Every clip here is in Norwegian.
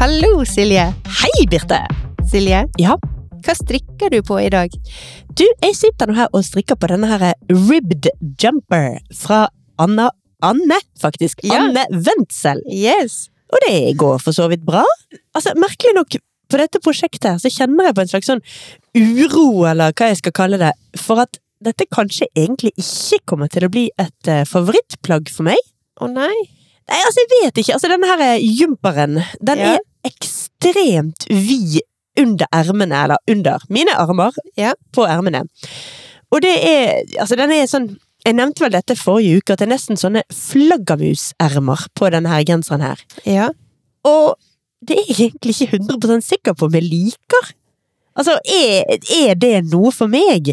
Hallo, Silje. Hei, Birte! Silje, Ja, hva strikker du på i dag? du, jeg sitter nå her og strikker på denne her ribbed jumper fra Anna Anne, faktisk. Ja. Anne Wendsel. Yes. Og det går for så vidt bra. Altså, Merkelig nok, på dette prosjektet her, så kjenner jeg på en slags sånn uro, eller hva jeg skal kalle det, for at dette kanskje egentlig ikke kommer til å bli et uh, favorittplagg for meg. Å nei. Nei, altså, jeg vet ikke. Altså, denne her eh, jumperen, den Ja. er ekstremt vid under ermene, eller under mine armer, Ja. på ermene. Og det er, altså, den er sånn jeg nevnte vel dette forrige uke, at det er nesten sånne flaggermusermer på denne her genseren her. Ja. Og det er jeg egentlig ikke 100 sikker på om jeg liker. Altså, er, er det noe for meg?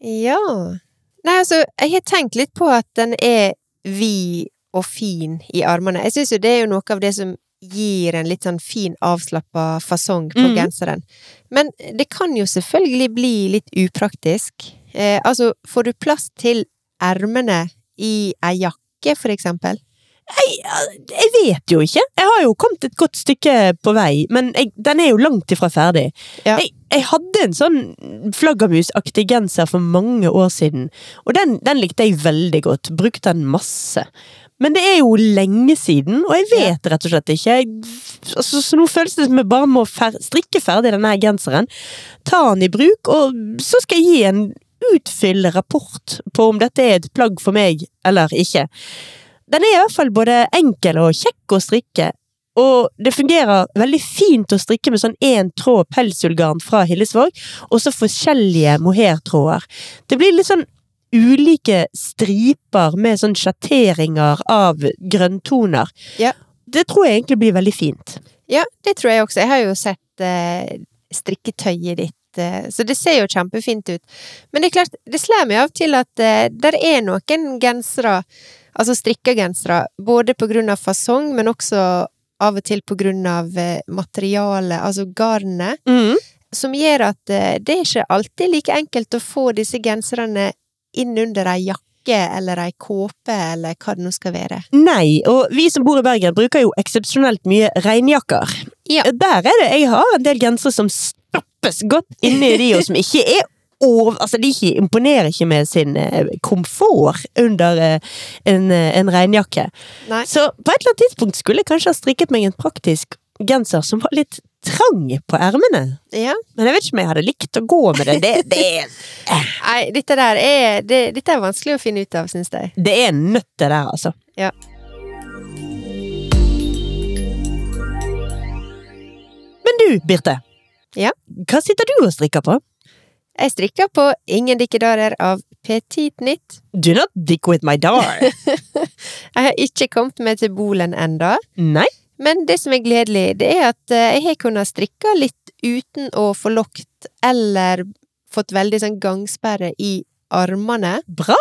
Ja. Nei, altså, jeg har tenkt litt på at den er vid og fin i armene. Jeg syns jo det er jo noe av det som gir en litt sånn fin, avslappa fasong på mm. genseren. Men det kan jo selvfølgelig bli litt upraktisk. Eh, altså, får du plass til ermene i ei jakke, for eksempel? Jeg, jeg vet jo ikke. Jeg har jo kommet et godt stykke på vei, men jeg, den er jo langt ifra ferdig. Ja. Jeg, jeg hadde en sånn flaggermusaktig genser for mange år siden, og den, den likte jeg veldig godt. Brukte den masse. Men det er jo lenge siden, og jeg vet rett og slett ikke. Altså, så nå føles det som jeg bare må fer strikke ferdig denne genseren, ta den i bruk, og så skal jeg gi en utfyllende rapport på om dette er et plagg for meg eller ikke. Den er i hvert fall både enkel og kjekk å strikke, og det fungerer veldig fint å strikke med sånn én tråd pelsullgarn fra Hillesvåg, og så forskjellige mohairtråder. Det blir litt sånn ulike striper med sånn sjatteringer av grønntoner. Ja. Det tror jeg egentlig blir veldig fint. Ja, det tror jeg også. Jeg har jo sett eh, strikketøyet ditt, så det ser jo kjempefint ut. Men det er klart, det slår meg av til at det der er noen gensere, altså strikka gensere, både på grunn av fasong, men også av og til på grunn av eh, materialet, altså garnet, som gjør at eh, det er ikke alltid like enkelt å få disse genserne inn under ei jakke eller ei kåpe eller hva det nå skal være. Nei, og vi som bor i Bergen bruker jo eksepsjonelt mye regnjakker. Ja. Der er det, jeg har en del gensere som stappes godt inni de, og som ikke er over, altså de ikke, imponerer ikke med sin eh, komfort under eh, en, eh, en regnjakke. Nei. Så på et eller annet tidspunkt skulle jeg kanskje ha strikket meg en praktisk genser som var litt trang på ermene. Ja. Men jeg vet ikke om jeg hadde likt å gå med det. Det, det, Nei, dette der er, det, dette er vanskelig å finne ut av, syns jeg. det er nødt det der, altså. Ja. Men du, Birte. Ja? Hva sitter du og strikker på? Jeg strikker på Ingen dikkedarer av Petit Nytt. Do not dick with my dar. Jeg har ikke kommet meg til bolen enda, Nei? men det som er gledelig, det er at eh, jeg har kunnet strikke litt uten å få lokt eller fått veldig sånn gangsperre i armene. Bra!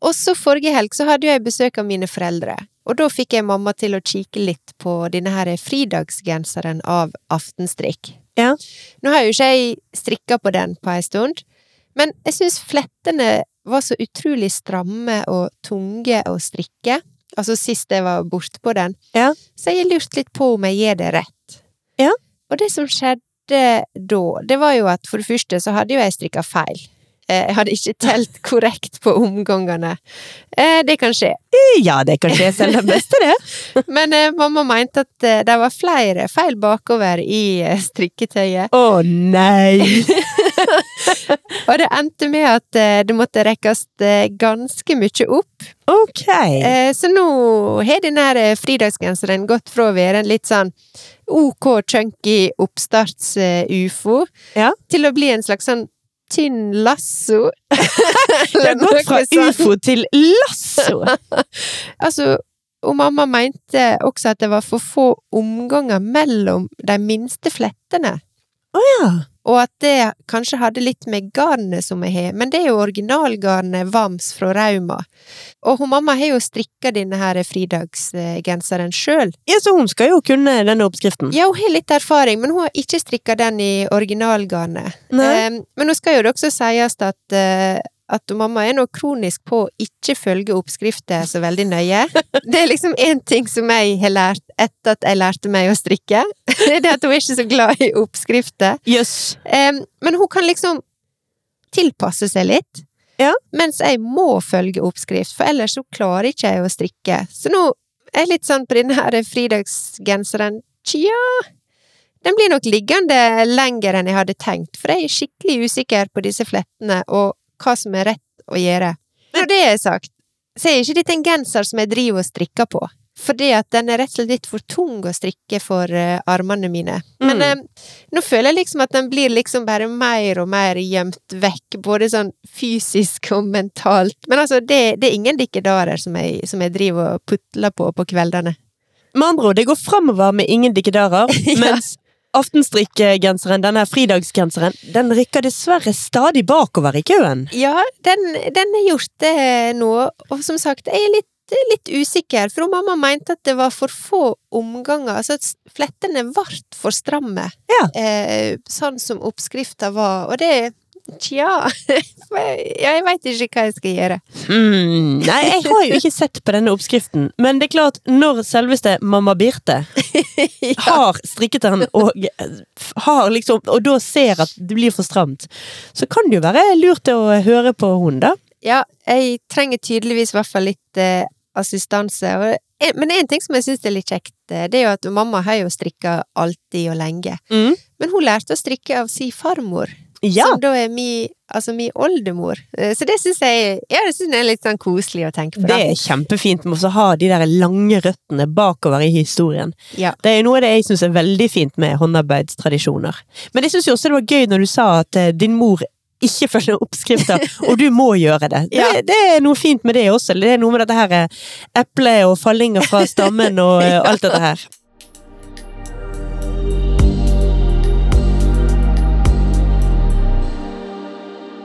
Og så forrige helg så hadde jeg besøk av mine foreldre, og da fikk jeg mamma til å kikke litt på denne her fridagsgenseren av Aftenstrikk. Ja. Nå har jo ikke jeg strikka på den på ei stund, men jeg syns flettene var så utrolig stramme og tunge å strikke. Altså sist jeg var bortpå den. Ja. Så jeg lurte litt på om jeg gjør det rett. Ja. Og det som skjedde da, det var jo at for det første så hadde jo jeg strikka feil. Eh, Jeg hadde ikke telt korrekt på omgangene. Eh, Det kan skje. Ja, det kan skje selv den beste, det. Men eh, mamma mente at det var flere feil bakover i strikketøyet. Å nei! Og det endte med at det måtte rekkes ganske mye opp. Ok. Så nå har denne fridagsgenseren gått fra å være en litt sånn ok chunky oppstarts-ufo Ja. til å bli en slags sånn tynn lasso. Det har gått fra ufo til lasso! Altså, og mamma mente også at det var for få omganger mellom de minste flettene. Å ja. Og at det kanskje hadde litt med garnet som jeg har, men det er jo originalgarnet Vams fra Rauma. Og hun mamma har jo strikka denne her fridagsgenseren sjøl. Ja, så hun skal jo kunne denne oppskriften. Ja, hun har litt erfaring, men hun har ikke strikka den i originalgarnet. Nei. Eh, men nå skal jo det også sies at eh, at mamma er nå kronisk på å ikke følge oppskrifter så veldig nøye. Det er liksom én ting som jeg har lært etter at jeg lærte meg å strikke. Det er det at hun er ikke så glad i oppskrifter. Yes. Men hun kan liksom tilpasse seg litt. Ja. Mens jeg må følge oppskrift, for ellers så klarer ikke jeg å strikke. Så nå er jeg litt sånn på denne her fridagsgenseren Tja, den blir nok liggende lenger enn jeg hadde tenkt, for jeg er skikkelig usikker på disse flettene og hva som er rett å gjøre. Når det er sagt, så er ikke dette en genser som jeg driver og strikker på. Fordi at den er rett og slett litt for tung å strikke for uh, armene mine. Men Mm. eh, nå føler jeg liksom at den blir liksom bare mer og mer gjemt vekk, både sånn fysisk og mentalt. Men altså, det, det er ingen dikkedarer som jeg, som jeg driver og putler på på kveldene. Med andre ord, det går framover med ingen dikkedarer, Ja. mens aftenstrikkegenseren, denne fridagsgenseren, den rykker dessverre stadig bakover i køen. Ja, den, den er gjort det nå, og som sagt, jeg er litt, litt usikker, for mamma mente at det var for få omganger, altså at flettene ble for stramme, Ja. eh, sånn som oppskrifta var, og det Tja, jeg veit ikke hva jeg skal gjøre. Mm, nei, jeg har jo ikke sett på denne oppskriften, men det er klart, når selveste mamma Birte har strikket den, og har liksom, og da ser at det blir for stramt, så kan det jo være lurt å høre på hun da. Ja, jeg trenger tydeligvis i hvert fall litt eh, assistanse, og, men en ting som jeg syns er litt kjekt, eh, det er jo at mamma har jo strikka alltid og lenge, men hun lærte å strikke av si farmor. Ja, Som da er mi, altså mi oldemor. Eh, Så det syns jeg, ja, det synes jeg er litt sånn koselig å tenke på. det Da. er kjempefint med å ha de der lange røttene bakover i historien. Ja. Det er noe av det jeg syns er veldig fint med håndarbeidstradisjoner. Men jeg syns også det var gøy når du sa at eh, din mor ikke følger oppskrifter, og du må gjøre det. det. Ja. Det er noe fint med det også. Det er noe med dette her eh, eplet og fallinger fra stammen og alt dette her.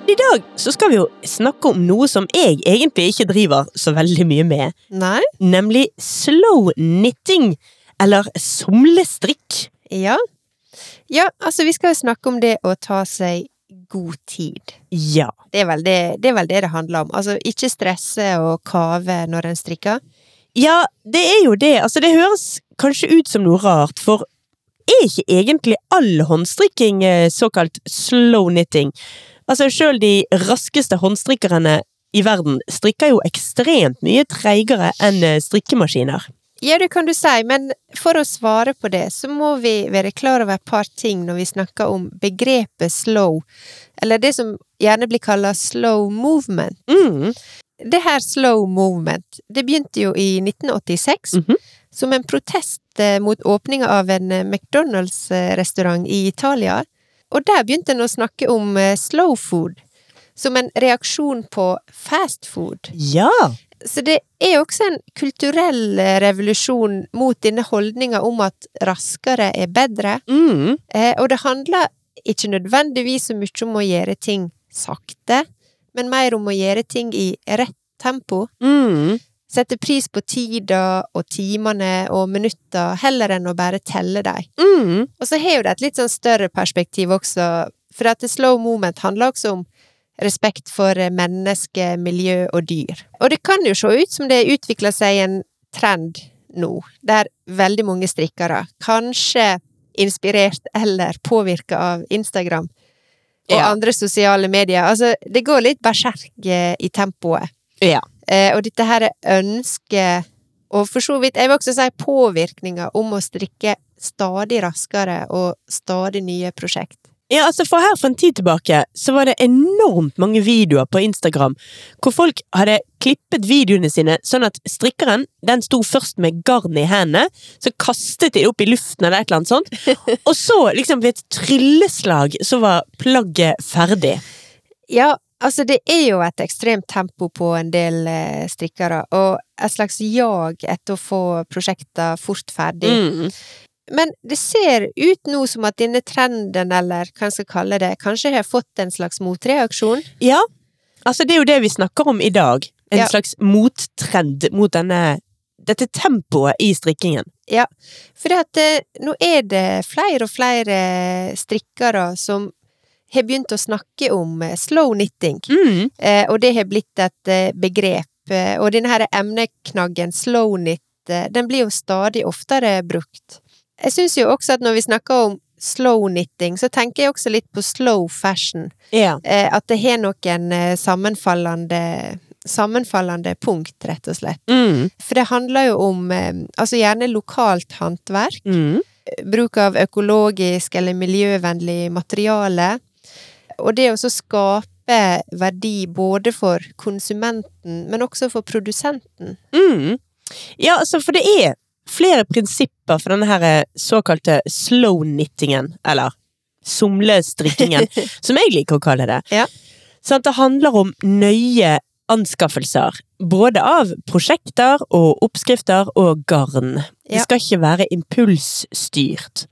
I dag så skal vi jo snakke om noe som jeg egentlig ikke driver så veldig mye med, Nei? nemlig slow knitting, eller somlestrikk. Ja. Ja, altså vi skal jo snakke om det å ta seg god tid. Ja. Det er vel det det, er vel det, det handler om. Altså ikke stresse og kave når en strikker. Ja, det er jo det. Altså, det høres kanskje ut som noe rart, for er ikke egentlig all håndstrikking eh, såkalt slow knitting? Altså, sjøl de raskeste håndstrikkerne i verden strikker jo ekstremt mye treigere enn eh, strikkemaskiner. Ja, det kan du si, men for å svare på det, så må vi være klar over et par ting når vi snakker om begrepet slow, eller det som gjerne blir kalla slow movement. Mm. Det her slow movement, det begynte jo i 1986 Mhm. som en protest eh, mot åpninga av en eh, McDonald's-restaurant i Italia. Og der begynte en å snakke om eh, slow food, som en reaksjon på fast food. Ja. Så det er også en kulturell eh, revolusjon mot denne holdninga om at raskere er bedre, Mm. eh, og det handler ikke nødvendigvis så mye om å gjøre ting sakte, men mer om å gjøre ting i rett tempo. Mm. Sette pris på tida og timene og minutta, heller enn å bare telle dem. Mm. Og så har jo det et litt sånn større perspektiv også, for at slow moment handler også om respekt for menneske, miljø og dyr. Og det kan jo se ut som det utvikler seg en trend nå, der veldig mange strikkere, kanskje inspirert eller påvirka av Instagram og Ja. andre sosiale medier, altså det går litt berserk eh, i tempoet. Ja. Eh, og dette her er ønsket, og for så vidt, jeg vil også si påvirkninga om å strikke stadig raskere og stadig nye prosjekt. Ja, altså for her for en tid tilbake så var det enormt mange videoer på Instagram hvor folk hadde klippet videoene sine sånn at strikkeren den sto først med garn i hendene, så kastet de det opp i luften eller et eller annet sånt, og så liksom ved et trylleslag så var plagget ferdig. Ja, altså det er jo et ekstremt tempo på en del eh, strikkere, og et slags jag etter å få prosjekter fort ferdig. Mm. Men det ser ut nå som at denne trenden, eller hva en skal kalle det, kanskje har fått en slags motreaksjon? Ja, altså det er jo det vi snakker om i dag. En Ja. slags mottrend mot denne, dette tempoet i strikkingen. Ja, for at eh, nå er det flere og flere strikkere som har begynt å snakke om eh, slow knitting, Mm. eh, og det har blitt et eh, begrep. Og denne her emneknaggen slow knit, den blir jo stadig oftere brukt. Jeg syns jo også at når vi snakker om slow knitting, så tenker jeg også litt på slow fashion. Eh, At det har noen sammenfallende Sammenfallende punkt, rett og slett. Mm. For det handler jo om altså gjerne lokalt håndverk, Mm. bruk av økologisk eller miljøvennlig materiale, og det å skape verdi både for konsumenten, men også for produsenten. Mm. Ja, altså, for det er flere prinsipper for denne her eh, såkalte slow knittingen, eller somlestrikkingen, som jeg liker å kalle det. Ja. Sånn det handler om nøye anskaffelser, både av prosjekter og oppskrifter og garn. Det skal ikke være impulsstyrt.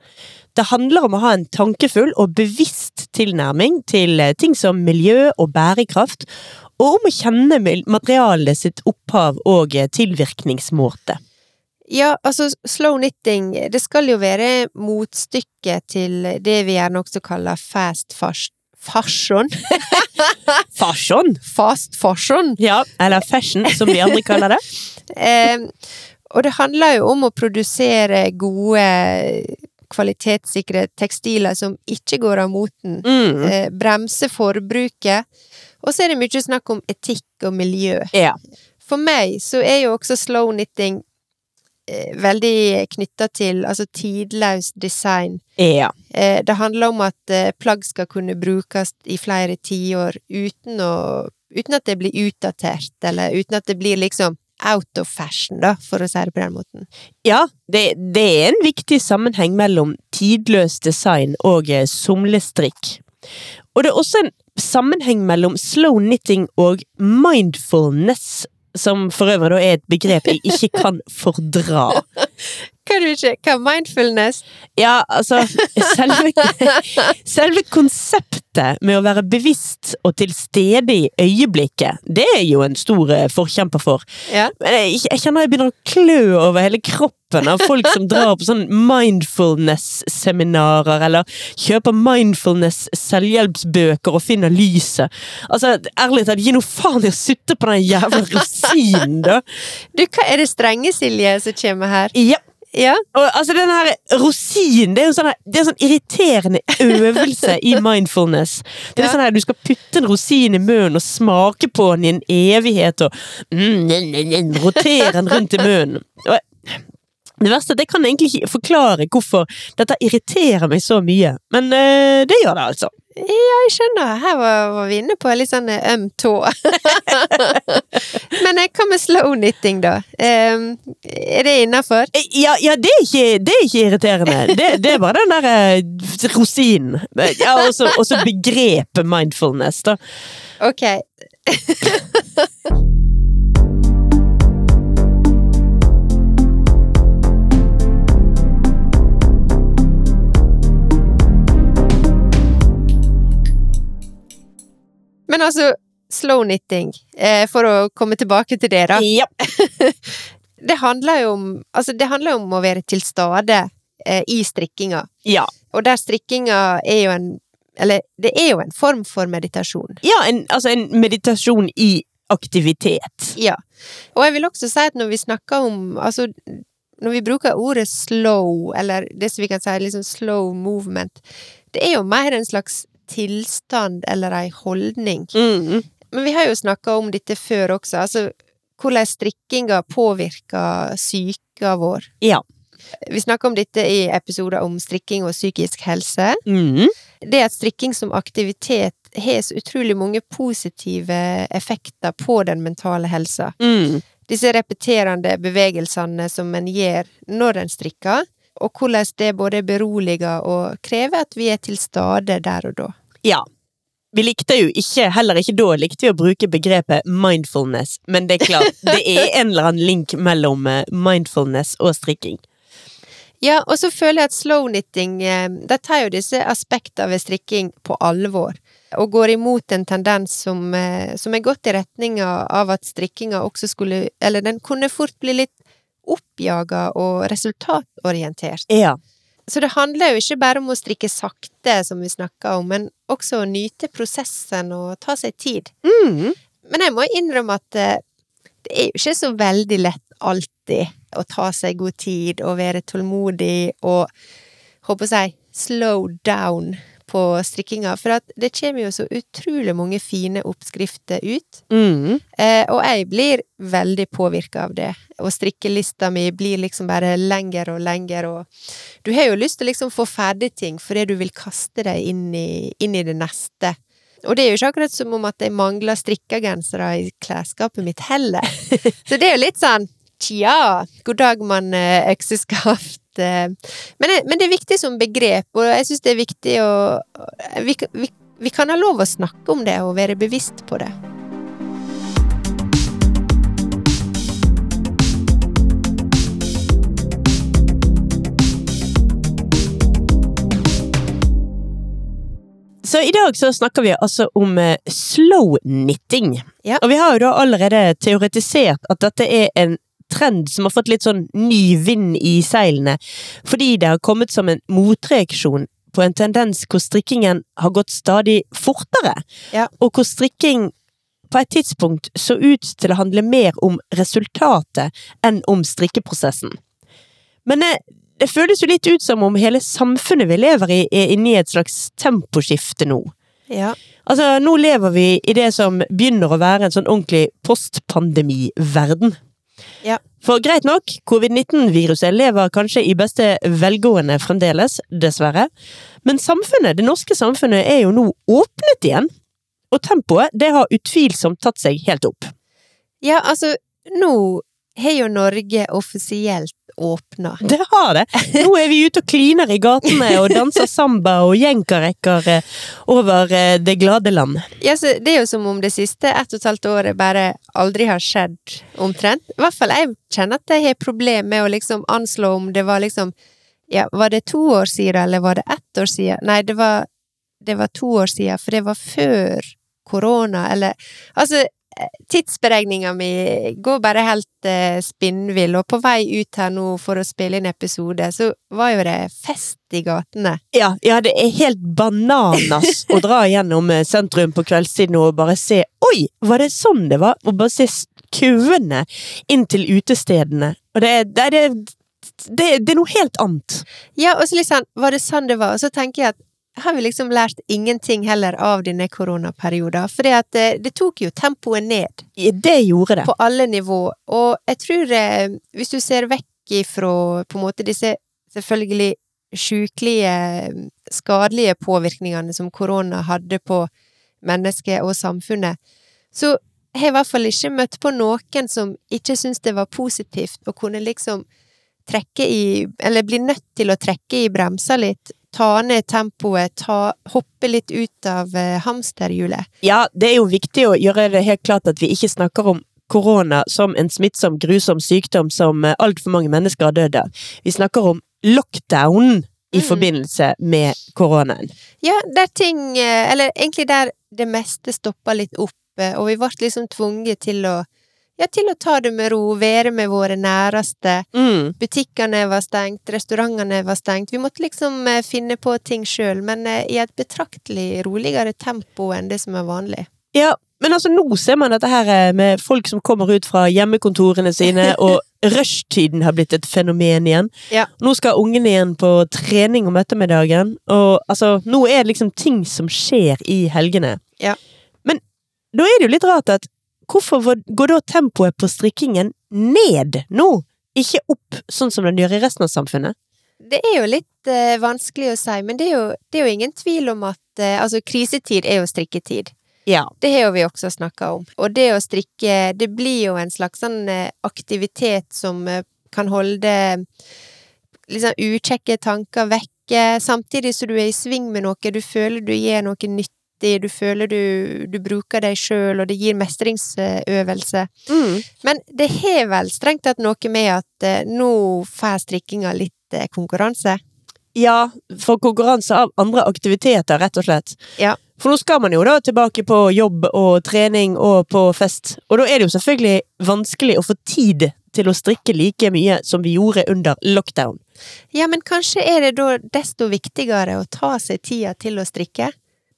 Det handler om å ha en tankefull og bevisst tilnærming til eh, ting som miljø og bærekraft, og om å kjenne materialet sitt opphav og eh, tilvirkningsmåte. Ja, altså slow knitting, det skal jo være motstykke til det vi gjerne også kaller fast fas- fashion. Fashion! Fast fashion! Ja, eller fashion, som vi andre kaller det. Eh, og det handler jo om å produsere gode, kvalitetssikre tekstiler som ikke går av moten. Mm. Eh, bremse forbruket. Og så er det mye snakk om etikk og miljø. Ja. For meg så er jo også slow knitting eh, veldig knytta til altså tidløs design. ja. Eh, det handler om at eh, plagg skal kunne brukes i flere tiår uten å Uten at det blir utdatert, eller uten at det blir liksom out of fashion, da, for å si det på den måten. Ja, det, det er en viktig sammenheng mellom tidløs design og eh, somlestrikk. Og det er også en sammenheng mellom slow knitting og mindfulness, som for øvrig da er et begrep jeg ikke kan fordra. Kan du ikke Hva mindfulness? Ja, altså selve, selve konseptet med å være bevisst og til stede i øyeblikket, det er jo en stor eh, forkjemper for. Ja. Men jeg, jeg kjenner jeg begynner å klø over hele kroppen av folk som drar på sånn mindfulness-seminarer, eller kjøper mindfulness-selvhjelpsbøker og finner lyset. Altså, ærlig talt, gi noe faen i å sitte på den jævla rosinen, da! Du, hva er det strenge, Silje, som kommer her? Ja, Ja? og altså den her rosinen, det er jo sånn, her- det er en sånn irriterende øvelse i mindfulness. Det er Ja. sånn her, Du skal putte en rosin i munnen og smake på den i en evighet og mm, mm, mm, rotere den rundt i munnen. Og det verste er at jeg kan egentlig ikke forklare hvorfor dette irriterer meg så mye, men øh, det gjør det altså. Jeg skjønner. Her var, var vi inne på litt sånn eh, øm tå. Men eh, hva med slow knitting, da? Um, er det innafor? Eh, Ja, ja det, er ikke, det er ikke irriterende. Det, det er bare den der eh, rosinen. Ja, og så begrepet mindfulness, da. Ok. Men altså, slow knitting, eh, for å komme tilbake til det, da. Ja. Det handler jo om, altså det handler om å være til stede eh, i strikkinga. Ja. Og der strikkinga er jo en Eller det er jo en form for meditasjon. Ja, en, altså en meditasjon i aktivitet. Ja. Og jeg vil også si at når vi snakker om Altså, når vi bruker ordet slow, eller det som vi kan si liksom slow movement, det er jo mer en slags tilstand eller ei holdning. Mm. Men vi har jo snakka om dette før også, altså hvordan strikkinga påvirker psyka vår. Ja. Vi snakka om dette i episoder om strikking og psykisk helse. Mm. Det at strikking som aktivitet har så utrolig mange positive effekter på den mentale helsa. Mm. Disse repeterende bevegelsene som en gjør når en strikker, og hvordan det både beroliger og krever at vi er til stede der og da. Ja. Vi likte jo ikke, heller ikke da, likte vi å bruke begrepet mindfulness, men det er klart, det er en eller annen link mellom eh, mindfulness og strikking. Ja, og så føler jeg at slow knitting eh, De tar jo disse aspektene ved strikking på alvor. Og går imot en tendens som, eh, som er gått i retninga av at strikkinga også skulle Eller den kunne fort bli litt oppjaga og resultatorientert. Ja. Så det handler jo ikke bare om å strikke sakte, som vi snakka om, men også å nyte prosessen og ta seg tid. Mm. Men jeg må innrømme at eh, det er jo ikke så veldig lett alltid å ta seg god tid og være tålmodig og håper jeg slow down på strikkinga, for det kommer jo så utrolig mange fine oppskrifter ut. Mm. Eh, og jeg blir veldig påvirka av det. Og strikkelista mi blir liksom bare lengre og lengre, og du har jo lyst til å liksom få ferdig ting fordi du vil kaste deg inn i, inn i det neste. Og det er jo ikke akkurat som om at jeg mangler strikkegensere i klesskapet mitt heller. Så det er jo litt sånn tja, god dag, mann, eh, økseskaft. Eh. Men, det- men det er viktig som begrep, og jeg syns det er viktig å vi, vi, vi kan ha lov å snakke om det og være bevisst på det. Så i dag så snakker vi altså om eh, slow knitting. Ja. Og vi har jo da allerede teoretisert at dette er en trend som har fått litt sånn ny vind i seilene, fordi det har kommet som en motreaksjon på en tendens hvor strikkingen har gått stadig fortere, Ja. og hvor strikking på et tidspunkt så ut til å handle mer om resultatet enn om strikkeprosessen. Men det, det føles jo litt ut som om hele samfunnet vi lever i, er inne i et slags temposkifte nå. Ja. Altså, nå lever vi i det som begynner å være en sånn ordentlig postpandemi-verden. Ja. For greit nok, covid-19-viruset lever kanskje i beste velgående fremdeles, dessverre. Men samfunnet, det norske samfunnet, er jo nå åpnet igjen. Og tempoet, det har utvilsomt tatt seg helt opp. ja, altså, nå har jo Norge offisielt åpna. Det har det! Nå er vi ute og kliner i gatene og danser samba og jenkarekker eh, over eh, det glade land. Ja, så det er jo som om det siste ett og et halvt året bare aldri har skjedd, omtrent. I hvert fall jeg kjenner at jeg har problem med å liksom anslå om det var liksom Ja, var det to år siden, eller var det ett år siden? Nei, det var, det var to år siden, for det var før korona, eller Altså, tidsberegninga mi går bare helt eh, spinnvill, og på vei ut her nå for å spille inn episode, så var jo det fest i gatene. Ja, ja, det er helt bananas å dra gjennom eh, sentrum på kveldstid og bare se Oi, var det sånn det var? Og bare se køene inn til utestedene. Og det er, det, er, det, det er noe helt annet. Ja, og så sånn, var det sånn det var? Og så tenker jeg at har vi liksom lært ingenting heller av denne koronaperioden? For det, det tok jo tempoet ned Det gjorde det. på alle nivå, og jeg tror eh, hvis du ser vekk ifra på en måte disse selvfølgelig sjukelige, skadelige påvirkningene som korona hadde på mennesket og samfunnet, så har jeg i hvert fall ikke møtt på noen som ikke syntes det var positivt å kunne liksom trekke i Eller bli nødt til å trekke i bremsa litt, ta ned tempoet, ta, hoppe litt ut av eh, hamsterhjulet. Ja, det er jo viktig å gjøre det helt klart at vi ikke snakker om korona som en smittsom, grusom sykdom som eh, altfor mange mennesker har dødd av. Vi snakker om lockdown i Mm. forbindelse med koronaen. Ja, der ting eh, Eller egentlig der det meste stoppa litt opp, og vi ble liksom tvunget til å ja, til å ta det med ro, være med våre næreste. Mm. Butikkene var stengt, restaurantene var stengt. Vi måtte liksom eh, finne på ting sjøl, men eh, i et betraktelig roligere tempo enn det som er vanlig. Ja, men altså nå ser man dette her eh, med folk som kommer ut fra hjemmekontorene sine, og rushtiden har blitt et fenomen igjen. Ja. Nå skal ungene igjen på trening om ettermiddagen, og altså, nå er det liksom ting som skjer i helgene. Ja. Men da er det jo litt rart at hvorfor går da tempoet på strikkingen ned nå? Ikke opp, sånn som den gjør i resten av samfunnet? Det er jo litt eh, vanskelig å si, men det er, jo, det er jo ingen tvil om at eh, altså, krisetid er jo strikketid. Ja. Det har jo vi også snakka om. Og det å strikke, det blir jo en slags sånn eh, aktivitet som eh, kan holde liksom ukjekke tanker vekke, samtidig som du er i sving med noe, du føler du gjør noe nyttig, du føler du, du bruker deg sjøl, og det gir mestringsøvelse. Mm. Men det har vel strengt tatt noe med at eh, nå får strikkinga litt eh, konkurranse. Ja, for konkurranse av andre aktiviteter, rett og slett. Ja. For nå skal man jo da tilbake på jobb og trening og på fest, og da er det jo selvfølgelig vanskelig å få tid til å strikke like mye som vi gjorde under lockdown. Ja, men kanskje er det da desto viktigere å ta seg tida til å strikke?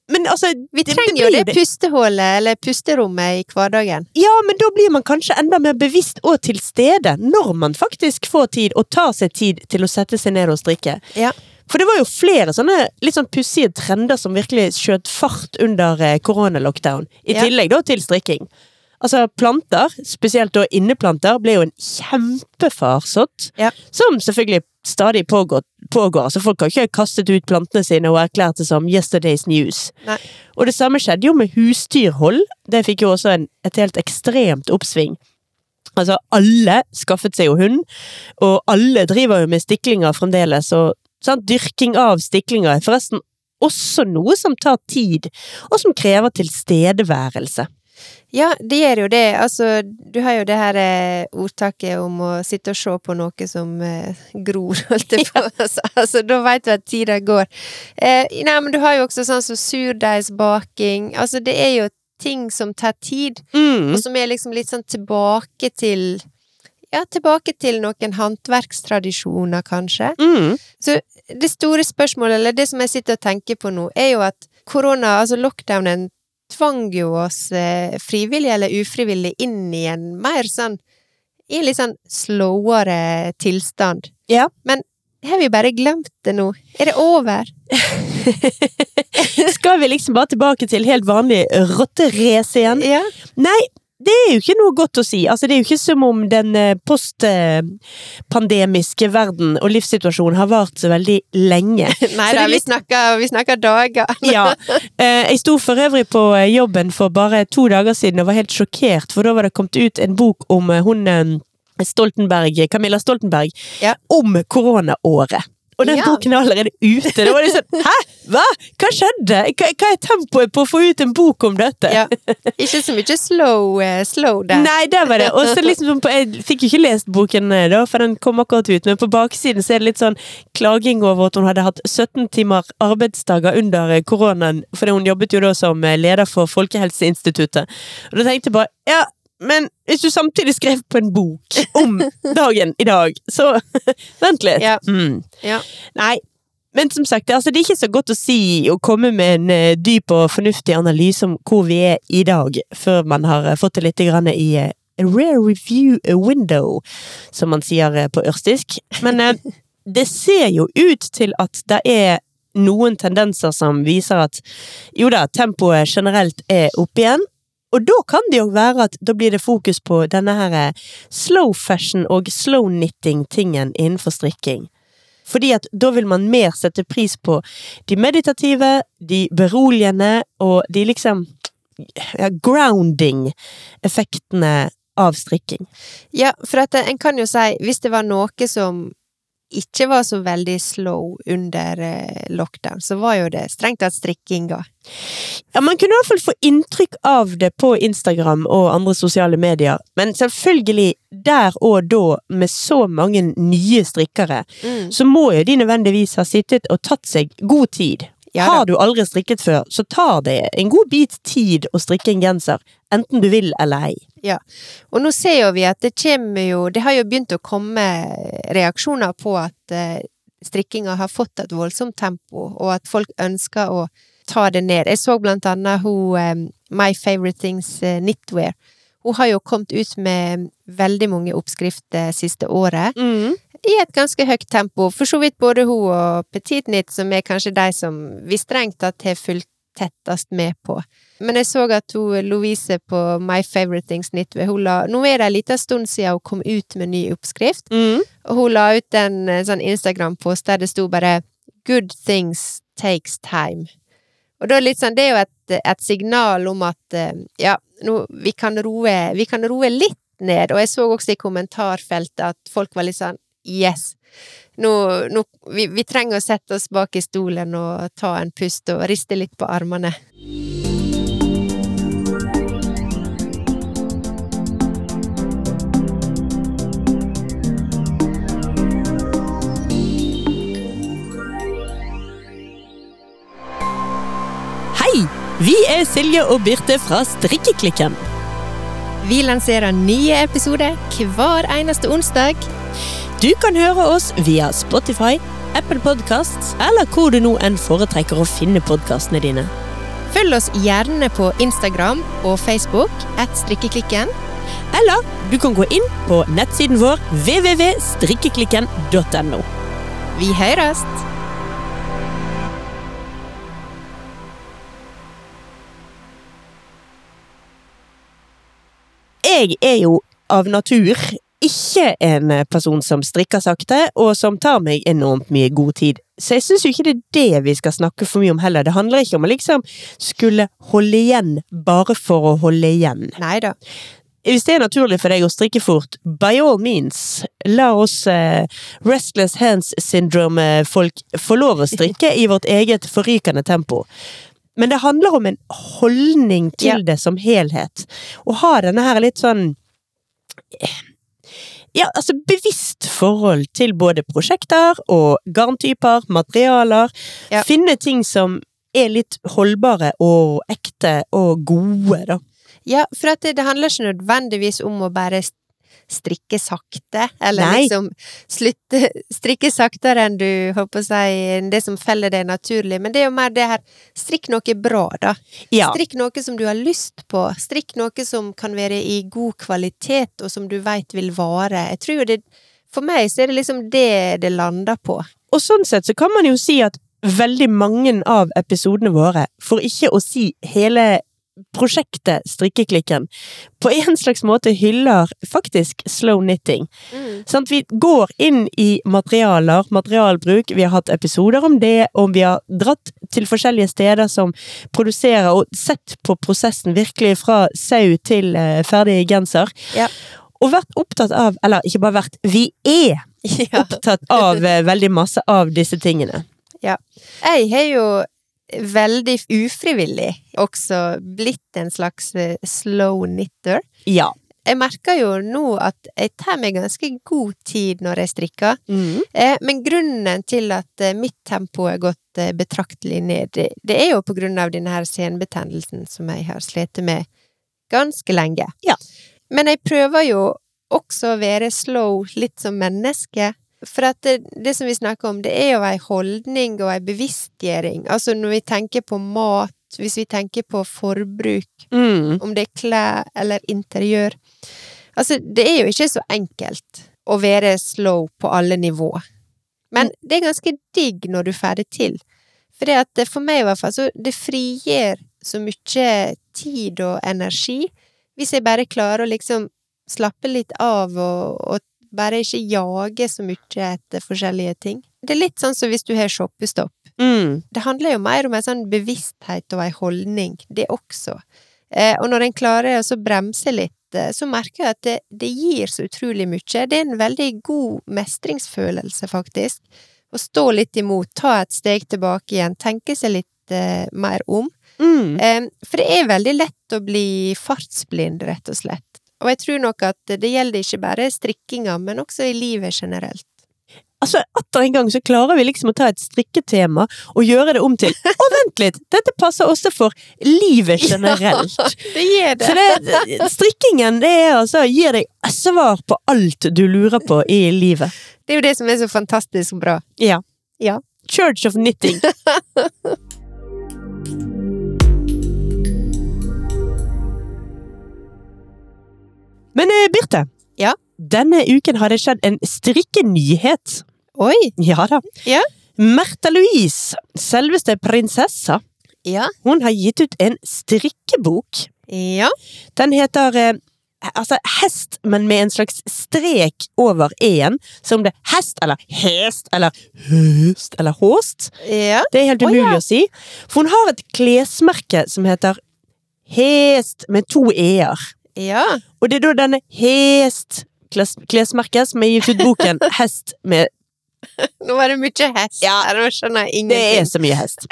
Men altså Vi trenger jo det, det pustehullet, eller pusterommet, i hverdagen. Ja, men da blir man kanskje enda mer bevisst og til stede når man faktisk får tid, og tar seg tid til å sette seg ned og strikke. Ja. For det var jo flere sånne litt sånn pussige trender som virkelig skjøt fart under eh, koronalockdown. I Ja. tillegg da til strikking. Altså planter, spesielt da inneplanter, ble jo en kjempefarsott. Ja. Som selvfølgelig stadig pågår. pågår. Altså Folk har ikke kastet ut plantene sine og erklært det som 'yesterday's news'. Nei. Og det samme skjedde jo med husdyrhold. Det fikk jo også en, et helt ekstremt oppsving. Altså, alle skaffet seg jo hund, og alle driver jo med stiklinger fremdeles, og sant, dyrking av stiklinger er forresten også noe som tar tid, og som krever tilstedeværelse. Ja, det gjør jo det. Altså, du har jo det her eh, ordtaket om å sitte og se på noe som eh, gror, holdt jeg på altså, altså, da veit du at tida går. Eh, nei, men du har jo også sånn som surdeigsbaking. Altså, det er jo ting som tar tid, Mm. og som er liksom litt sånn tilbake til Ja, tilbake til noen håndverkstradisjoner, kanskje. Mm. Så det store spørsmålet, eller det som jeg sitter og tenker på nå, er jo at korona, altså lockdownen, tvang jo oss eh, frivillig eller ufrivillig inn i en mer sånn i en litt sånn slowere tilstand. Ja. Men har vi bare glemt det nå? Er det over? Skal vi liksom bare tilbake til helt vanlig rotterace igjen? Ja. Nei, det er jo ikke noe godt å si. Altså, det er jo ikke som om den eh, postpandemiske verden og livssituasjonen har vart så veldig lenge. Nei da, litt... vi snakker, vi snakker dager. Ja. Eh, Jeg sto for øvrig på eh, jobben for bare to dager siden og var helt sjokkert, for da var det kommet ut en bok om hun Stoltenberg, Camilla Stoltenberg, Ja. om koronaåret. Og den Ja. boken er allerede ute. Det var liksom, sånn Hæ? Hva? Hva skjedde? Hva, hva er tempoet på å få ut en bok om dette? Ja. Ikke så mye slow, uh, slow der. Nei, det var det. Og så liksom Jeg fikk jo ikke lest boken, eh, da, for den kom akkurat ut, men på baksiden så er det litt sånn klaging over at hun hadde hatt 17 timer arbeidsdager under eh, koronaen, fordi hun jobbet jo da som leder for Folkehelseinstituttet. Og da tenkte jeg bare ja, men hvis du samtidig skrev på en bok om dagen i dag, så Vent litt. Ja. Mm. Ja. Nei, men som sagt, altså, det er ikke så godt å si å komme med en eh, dyp og fornuftig analyse om hvor vi er i dag, før man har eh, fått det litt grann i eh, a rare review window, som man sier eh, på ørstisk. Men eh, det ser jo ut til at det er noen tendenser som viser at jo da, tempoet generelt er opp igjen. Og da kan det jo være at da blir det fokus på denne her eh, slow fashion og slow knitting-tingen innenfor strikking. Fordi at da vil man mer sette pris på de meditative, de beroligende og de liksom ja, grounding-effektene av strikking. Ja, for at en kan jo si, hvis det var noe som ikke var så veldig slow under eh, lockdown, så var jo det strengt tatt strikkinga. Ja, Man kunne i hvert fall få inntrykk av det på Instagram og andre sosiale medier, men selvfølgelig der og da, med så mange nye strikkere, Mm. så må jo de nødvendigvis ha sittet og tatt seg god tid. Ja. Har du aldri strikket før, så tar det en god bit tid å strikke en genser, enten du vil eller ei. Ja, Og nå ser jo vi at det kommer jo Det har jo begynt å komme reaksjoner på at eh, strikkinga har fått et voldsomt tempo, og at folk ønsker å ta det ned. Jeg så blant annet hun eh, My Favorite Things eh, Knitwear. Hun har jo kommet ut med veldig mange oppskrifter siste året. I et ganske høyt tempo. For så vidt både hun og Petit Nit, som er kanskje de som vi strengt tatt har fulgt tettest med på. Men jeg så at hun Louise på My Favorite Things Knitwear, hun la Nå er det en liten stund siden hun kom ut med ny oppskrift, Mm. og hun la ut en sånn Instagram-post der det sto bare 'Good things takes time'. Og da litt sånn, det er jo et, et signal om at eh, ja, nå, vi, kan roe, vi kan roe litt ned. Og jeg så også i kommentarfeltet at folk var litt sånn Yes! Nå, nå vi, vi trenger å sette oss bak i stolen og ta en pust og riste litt på armene. Hei! Vi er Silje og Birte fra Strikkeklikken. Vi lanserer nye episoder hver eneste onsdag. Du kan høre oss via Spotify, Apple Podcasts eller hvor du nå enn foretrekker å finne podkastene dine. Følg oss gjerne på Instagram og Facebook at strikkeklikken. Eller du kan gå inn på nettsiden vår www.strikkeklikken.no. Vi høres! Jeg er jo av natur ikke en person som strikker sakte, og som tar meg enormt mye god tid. Så jeg syns jo ikke det er det vi skal snakke for mye om heller. Det handler ikke om å liksom skulle holde igjen bare for å holde igjen. Neida. Hvis det er naturlig for deg å strikke fort, by all means, la oss eh, Restless Hands Syndrome-folk få lov å strikke i vårt eget forrykende tempo. Men det handler om en holdning til Ja. det som helhet. Å ha denne her litt sånn ja, altså bevisst forhold til både prosjekter og garntyper, materialer. Ja. Finne ting som er litt holdbare og ekte og gode, da. Ja, for at det, det handler ikke nødvendigvis om å bare strikke sakte, eller Nei. liksom slutte strikke saktere enn du håper å si, det som feller deg naturlig, men det er jo mer det her strikk noe bra, da. Ja. Strikk noe som du har lyst på, strikk noe som kan være i god kvalitet, og som du veit vil vare. Jeg tror det For meg så er det liksom det det lander på. Og sånn sett så kan man jo si at veldig mange av episodene våre, for ikke å si hele prosjektet Strikkeklikken, på en slags måte hyller faktisk slow knitting. Sant? Vi går inn i materialer, materialbruk, vi har hatt episoder om det, og vi har dratt til forskjellige steder som produserer, og sett på prosessen virkelig fra sau til eh, ferdig genser. Ja. Og vært opptatt av, eller ikke bare vært, vi er Ja. opptatt av eh, veldig masse av disse tingene. Jeg har jo veldig ufrivillig også blitt en slags eh, slow knitter. Ja. Jeg merker jo nå at jeg tar meg ganske god tid når jeg strikker. Mm. Eh, men grunnen til at eh, mitt tempo er gått betraktelig ned, det, det er jo på grunn av denne her senbetennelsen som jeg har slitt med ganske lenge. Ja. Men jeg prøver jo også å være slow litt som menneske. For det, det som vi snakker om, det er jo ei holdning og ei bevisstgjøring. Altså når vi tenker på mat, hvis vi tenker på forbruk, Mm. om det er klær eller interiør. Altså, det er jo ikke så enkelt å være slow på alle nivå. Men det er ganske digg når du får det til. For det at for meg i hvert fall, så det frigjør så mye tid og energi hvis jeg bare klarer å liksom slappe litt av og, og bare ikke jage så mye etter forskjellige ting. Det er litt sånn som hvis du har shoppestopp. Mm. Det handler jo mer om en sånn bevissthet og en holdning, det også. Eh, og når en klarer å bremse litt, eh, så merker jeg at det, det gir så utrolig mye. Det er en veldig god mestringsfølelse, faktisk. Å stå litt imot, ta et steg tilbake igjen, tenke seg litt eh, mer om. Mm. Eh, for det er veldig lett å bli fartsblind, rett og slett. Og jeg tror nok at det gjelder ikke bare strikkinga, men også i livet generelt. Altså, Atter en gang så klarer vi liksom å ta et strikketema og gjøre det om til Å, vent litt! Dette passer også for livet generelt. Det gjør Så det, strikkingen det er altså, gir deg svar på alt du lurer på i livet. Det er jo det som er så fantastisk bra. Ja. Ja. Church of Knitting. Men eh, Birte. Ja? Denne uken har det skjedd en strikkenyhet. Oi! Ja da. Ja. Märtha Louise, selveste prinsessa, Ja. hun har gitt ut en strikkebok. Ja. Den heter eh, altså hest, men med en slags strek over e-en. Som det hest eller hest eller høst eller håst. Ja. Det er helt umulig umulig ja. å si. For hun har et klesmerke som heter Hest med to e-er. Ja. Og det er da denne Hest kles- klesmerket som har gitt ut boken Hest med Nå var det mye hest. Ja. Nå skjønner jeg Det er så mye hest.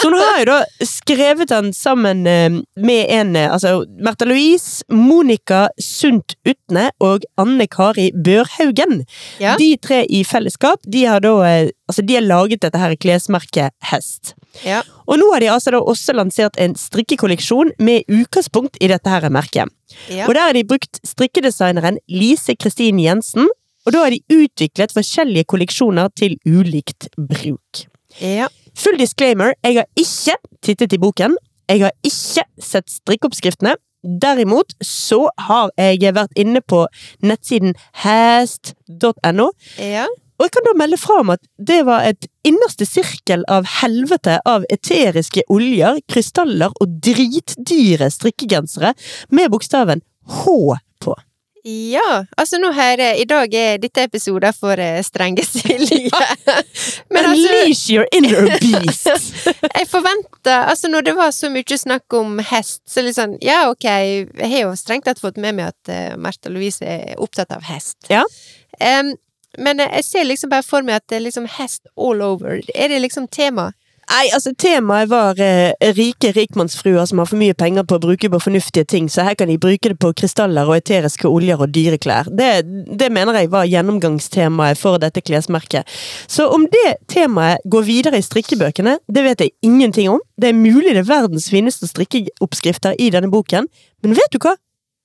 Så hun har jo da skrevet den sammen eh, med en eh, Altså Märtha Louise, Monica Sundt Utne og Anne Kari Børhaugen. Ja. De tre i fellesskap, de har da eh, Altså, de har laget dette her klesmerket Hest. Ja. Og nå har de altså da også lansert en strikkekolleksjon med utgangspunkt i dette her merket. Ja. Og der har de brukt strikkedesigneren Lise Kristin Jensen, og da har de utviklet forskjellige kolleksjoner til ulikt bruk. ja. Full disclaimer, jeg har ikke tittet i boken. Jeg har ikke sett strikkeoppskriftene. Derimot så har jeg vært inne på nettsiden hast.no, ja. Og jeg kan da melde fra om at det var et innerste sirkel av helvete av eteriske oljer, krystaller og dritdyre strikkegensere med bokstaven H på. Ja, altså nå hører I dag er dette episoden for eh, strenge Silje. Men altså, Unleash your inner beast! jeg forventa Altså, når det var så mye snakk om hest, så sånn Ja, ok, jeg har jo strengt tatt fått med meg at uh, Märtha Louise er opptatt av hest. Ja. Em, men eh, jeg ser liksom bare for meg at det er liksom hest all over. Er det liksom tema? Nei, altså Temaet var eh, rike rikmannsfruer som har for mye penger på å bruke på fornuftige ting, så her kan de bruke det på krystaller og eteriske oljer og dyreklær. Det, det mener jeg var gjennomgangstemaet for dette klesmerket. Så om det temaet går videre i strikkebøkene, det vet jeg ingenting om. Det er mulig det er verdens fineste strikkeoppskrifter i denne boken, men vet du hva?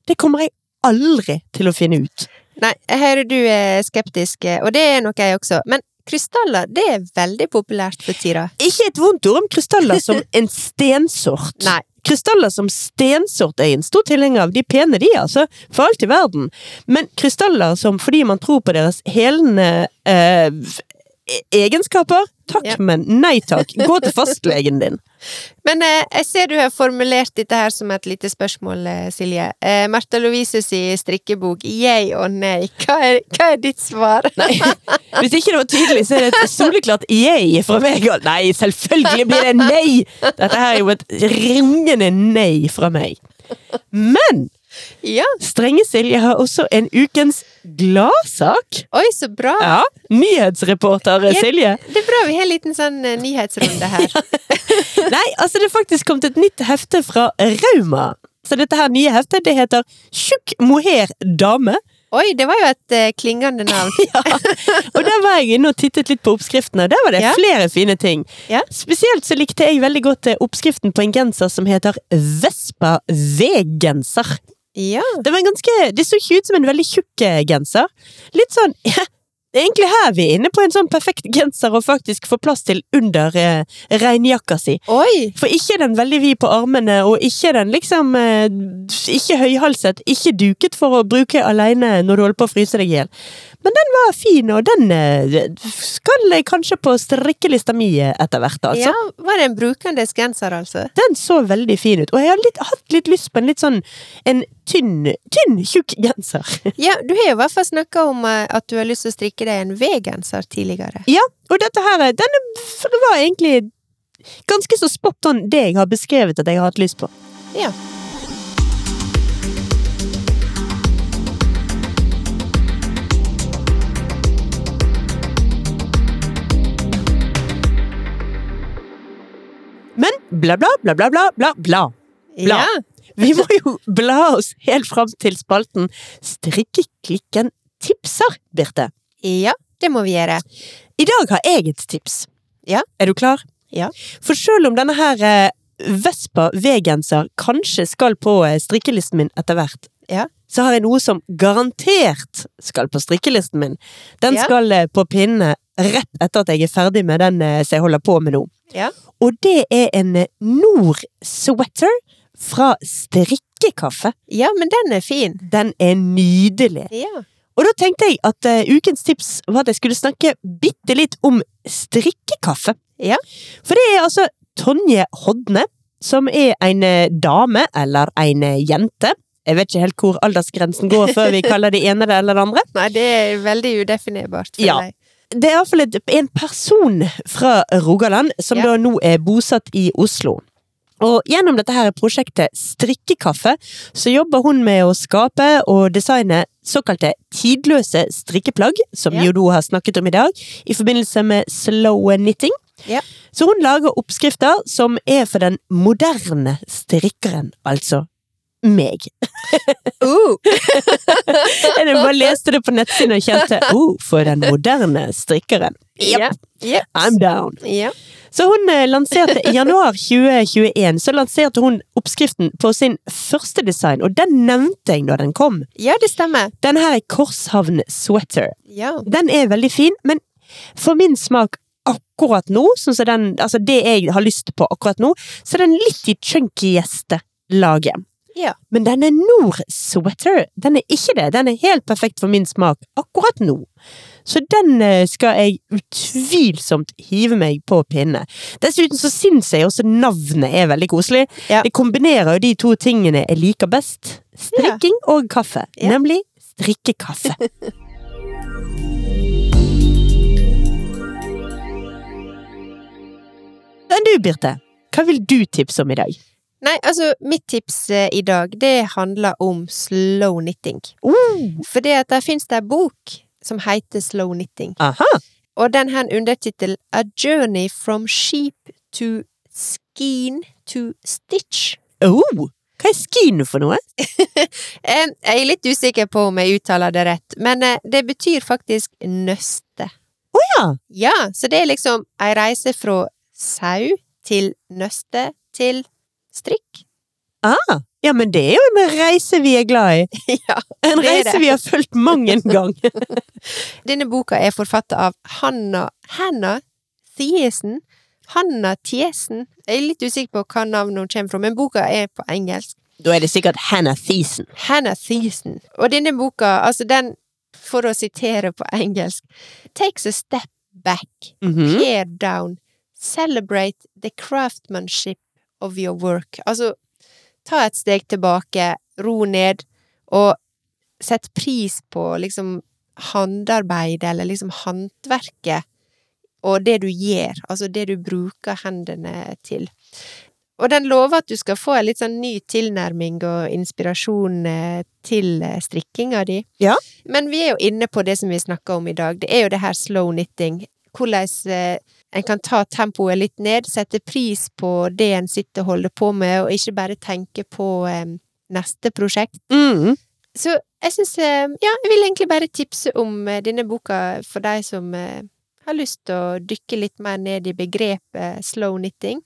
Det kommer jeg aldri til å finne ut. Nei, jeg hører du er skeptisk, eh, og det er nok jeg også. Men krystaller, det er veldig populært for tida. Ikke et vondt ord om krystaller som en stensort. Nei. Krystaller som stensort er en stor tilhenger av. De pene, de, altså. For alt i verden. Men krystaller som fordi man tror på deres helende eh, egenskaper Takk, Ja. men nei takk. Gå til fastlegen din. Men eh, jeg ser du har formulert dette her som et lite spørsmål, eh, Silje. Eh, Märtha Lovises si strikkebok, jeg og nei. Hva er, hva er ditt svar? Nei, Hvis ikke det var tydelig, så er det et soleklart jeg fra meg. Nei, selvfølgelig blir det nei! Dette her er jo et rungende nei fra meg. Men Ja, Strenge Silje har også en ukens gladsak. oi, så bra. Ja, Nyhetsreporter Ja. Silje. Det er bra vi har en liten sånn uh, nyhetsrunde her. Nei, altså det er faktisk kommet et nytt hefte fra Rauma. Så dette her nye heftet, det heter Tjukk mohair dame. Oi, det var jo et uh, klingende navn. Ja, og der var jeg inne og tittet litt på oppskriftene, og der var det Ja. flere fine ting. Ja. Spesielt så likte jeg veldig godt eh, oppskriften på en genser som heter Vespa V-genser. Ja. Det var ganske, det så ikke ut som en veldig tjukk eh, genser. Litt sånn, ja, det er egentlig her vi er inne på en sånn perfekt genser og faktisk får plass til under eh, regnjakka si. Oi! For ikke er den veldig vid på armene, og ikke er den liksom eh, Ikke høyhalset, ikke duket for å bruke alene når du holder på å fryse deg i hjel. Men den var fin, og den eh, skal kanskje på strikkelista mi eh, etter hvert, altså. Ja, var det en brukendes genser, altså? Den så veldig fin ut, og jeg har litt, hatt litt lyst på en litt sånn en tynn, tynn, tjukk genser. Ja, du har jo i hvert fall snakka om eh, at du har lyst til å strikke deg en V-genser tidligere. Ja, og dette her, eh, denne var egentlig ganske så spot on det jeg har beskrevet at jeg har hatt lyst på. Ja. Men bla, bla, bla, bla, bla, bla, bla. Bla. Ja. Vi må jo bla oss helt fram til spalten Strikkeklikken tipser, Birte. ja, det må vi gjøre. I dag har jeg et tips. Ja. Er du klar? Ja. For selv om denne her eh, Vespa V-genser kanskje skal på eh, strikkelisten min etter hvert, Ja. så har jeg noe som garantert skal på strikkelisten min. Den Ja. skal eh, på pinne rett etter at jeg er ferdig med den som jeg holder på med nå. Ja. Og det er en Nord-sweater fra Strikkekaffe. Ja, men den er fin. Den er nydelig. Ja. Og da tenkte jeg at uh, ukens tips var at jeg skulle snakke bitte litt om strikkekaffe. Ja. For det er altså Tonje Hodne, som er en eh, dame, eller en eh, jente. Jeg vet ikke helt hvor aldersgrensen går før vi kaller det ene det eller det andre. Nei, det er veldig udefinerbart. for Ja. Det er iallfall en person fra Rogaland som Ja. da nå er bosatt i Oslo. Og gjennom dette her prosjektet Strikkekaffe, så jobber hun med å skape og designe såkalte tidløse strikkeplagg, som Ja. Jodo har snakket om i dag, i forbindelse med slow knitting. Ja. Så hun lager oppskrifter som er for den moderne strikkeren, altså meg. Uh, Jeg bare leste det på nettsiden og kjente oh, for den moderne strikkeren. ja. Yep. I'm down. Yep. Så hun eh, lanserte i januar 2021 så lanserte hun oppskriften på sin første design, og den nevnte jeg da den kom. ja, det stemmer. Den her er Korshavn Sweater. Ja. Den er veldig fin, men for min smak akkurat nå, sånn som den, altså det jeg har lyst på akkurat nå, så er den litt i chunkyeste laget. Ja. Men denne Nord-sweater, den er ikke det. Den er helt perfekt for min smak akkurat nå. Så den eh, skal jeg utvilsomt hive meg på pinne. Dessuten så syns jeg også navnet er veldig koselig. Ja. Det kombinerer jo de to tingene jeg liker best. Strikking og kaffe. Ja. Nemlig strikkekaffe. Men du, Birte. Hva vil du tipse om i dag? Nei, altså, mitt tips eh, i dag, det handler om slow knitting. Uh. For det at der finnes det en bok som heter Slow knitting, aha! og den har en undertittel A Journey from Sheep to Skein to Stitch. Oh, hva er skeen for noe? Eh, Jeg er litt usikker på om jeg uttaler det rett, men eh, det betyr faktisk nøste. ja. Ja, så det er liksom ei reise fra sau til nøste til strikk. Ah, ja, men det er jo en reise vi er glad i. ja. En reise vi har fulgt mang en gang. Denne boka er forfattet av Hanna Hanna Thiesen. Hanna Thiesen. Jeg er litt usikker på hva navn hun kommer fra, men boka er på engelsk. Da er det sikkert Hannah Thiessen. Hannah Thiesen. Og denne boka, altså den, for å sitere på engelsk, takes a step back, Mhm. tear down, celebrate the craftsmanship of your work. Altså, ta et steg tilbake, ro ned, og sett pris på liksom håndarbeidet, eller liksom håndverket, og det du gjør, altså det du bruker hendene til. Og den lover at du skal få en litt sånn ny tilnærming og inspirasjon eh, til eh, strikkinga di. Ja. Men vi er jo inne på det som vi snakker om i dag. Det er jo det her slow knitting. Hvordan eh, en kan ta tempoet litt ned, sette pris på det en sitter og holder på med, og ikke bare tenke på eh, neste prosjekt. Mm. Så jeg syns eh, Ja, jeg vil egentlig bare tipse om eh, denne boka for de som har lyst til å dykke litt mer ned i begrepet slow knitting.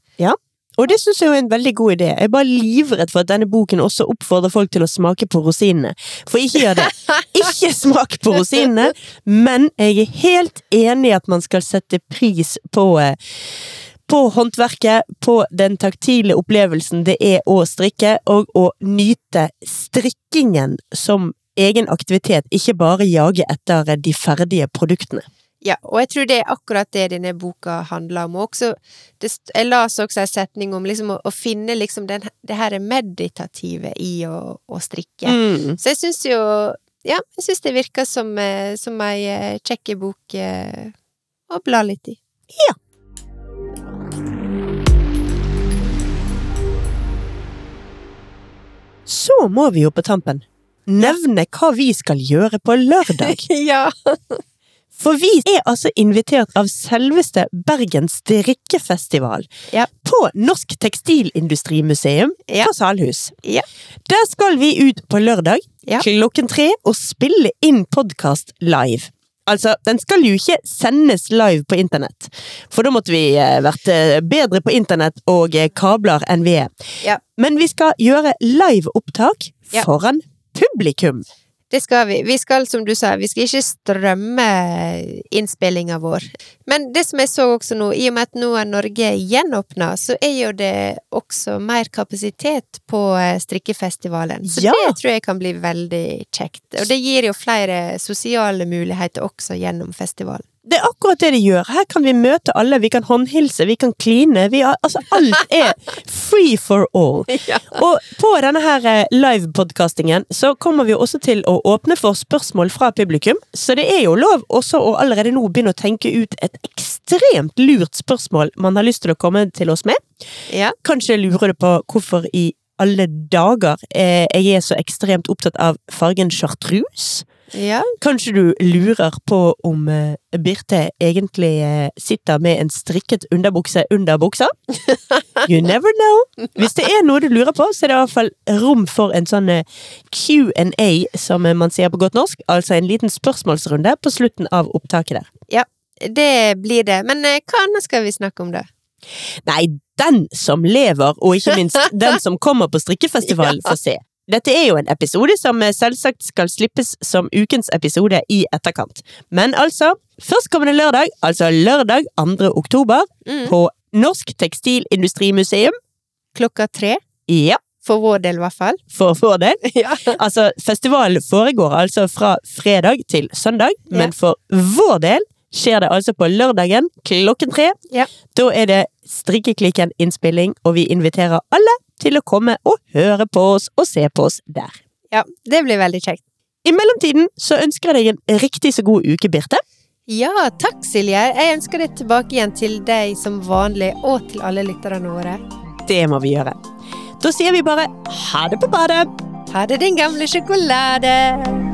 Og det syns jeg er en veldig god idé. Jeg er bare livredd for at denne boken også oppfordrer folk til å smake på rosinene. For ikke gjør det. Ikke smak på rosinene, men jeg er helt enig i at man skal sette pris på eh, på håndverket, på den taktile opplevelsen det er å strikke, og å nyte strikkingen som egen aktivitet, ikke bare jage etter de ferdige produktene. Ja, og jeg tror det er akkurat det denne boka handler om. Og også, det, jeg las også en setning om liksom å, å finne liksom den, det her meditative i å, å strikke. Mm. Så jeg syns jo Ja, jeg syns det virker som, eh, som ei eh, kjekk bok eh, å bla litt i. Ja. Så må vi jo på tampen nevne hva vi skal gjøre på lørdag. ja! For vi er altså invitert av selveste Bergens strikkefestival Ja. på Norsk Tekstilindustrimuseum Ja. på Salhus. Ja. Der skal vi ut på lørdag klokken tre og spille inn podkast live. Altså, den skal jo ikke sendes live på internett, for da måtte vi eh, vært eh, bedre på internett og eh, kabler enn vi er. Ja. Men vi skal gjøre liveopptak Ja. foran publikum. Det skal vi. Vi skal, som du sa, vi skal ikke strømme innspillinga vår. Men det som jeg så også nå, i og med at nå er Norge gjenåpna, så er jo det også mer kapasitet på eh, strikkefestivalen. Så Ja. det tror jeg kan bli veldig kjekt. Og det gir jo flere sosiale muligheter også gjennom festivalen. Det er akkurat det de gjør. Her kan vi møte alle, vi kan håndhilse, vi kan kline. Vi har, altså, alt er free for all. Ja. Og på denne her eh, livepodkastingen så kommer vi også til å åpne for spørsmål fra publikum. Så det er jo lov også å allerede nå begynne å tenke ut et ekstremt lurt spørsmål man har lyst til å komme til oss med. Ja. Kanskje lurer du på hvorfor i alle dager eh, jeg er så ekstremt opptatt av fargen chartreuse. Ja. Kanskje du lurer på om eh, Birte egentlig eh, sitter med en strikket underbukse under buksa? You never know. Hvis det er noe du lurer på, så er det i hvert fall rom for en sånn eh, Q&A, som man sier på godt norsk. Altså en liten spørsmålsrunde på slutten av opptaket der. Ja, det blir det. Men hva annet skal vi snakke om, da? Nei, den som lever, og ikke minst den som kommer på strikkefestival, får se. Dette er jo en episode som eh, selvsagt skal slippes som ukens episode i etterkant. Men altså, førstkommende lørdag, altså lørdag 2. oktober, Mm. på Norsk Tekstilindustrimuseum. Klokka tre? Ja, For vår del, i hvert fall. for vår del. Ja. Altså, festivalen foregår altså fra fredag til søndag, Ja. men for vår del skjer det altså på lørdagen klokken tre. Ja. Da er det Strikkeklikken-innspilling, og vi inviterer alle til å komme og høre på oss og se på oss der. ja, det blir veldig kjekt. I mellomtiden så ønsker jeg deg en riktig så god uke, Birte. Ja, takk Silje. Jeg ønsker det tilbake igjen til deg som vanlig, og til alle lytterne våre. Det må vi gjøre. Da sier vi bare ha det på badet! Ha det, din gamle sjokolade!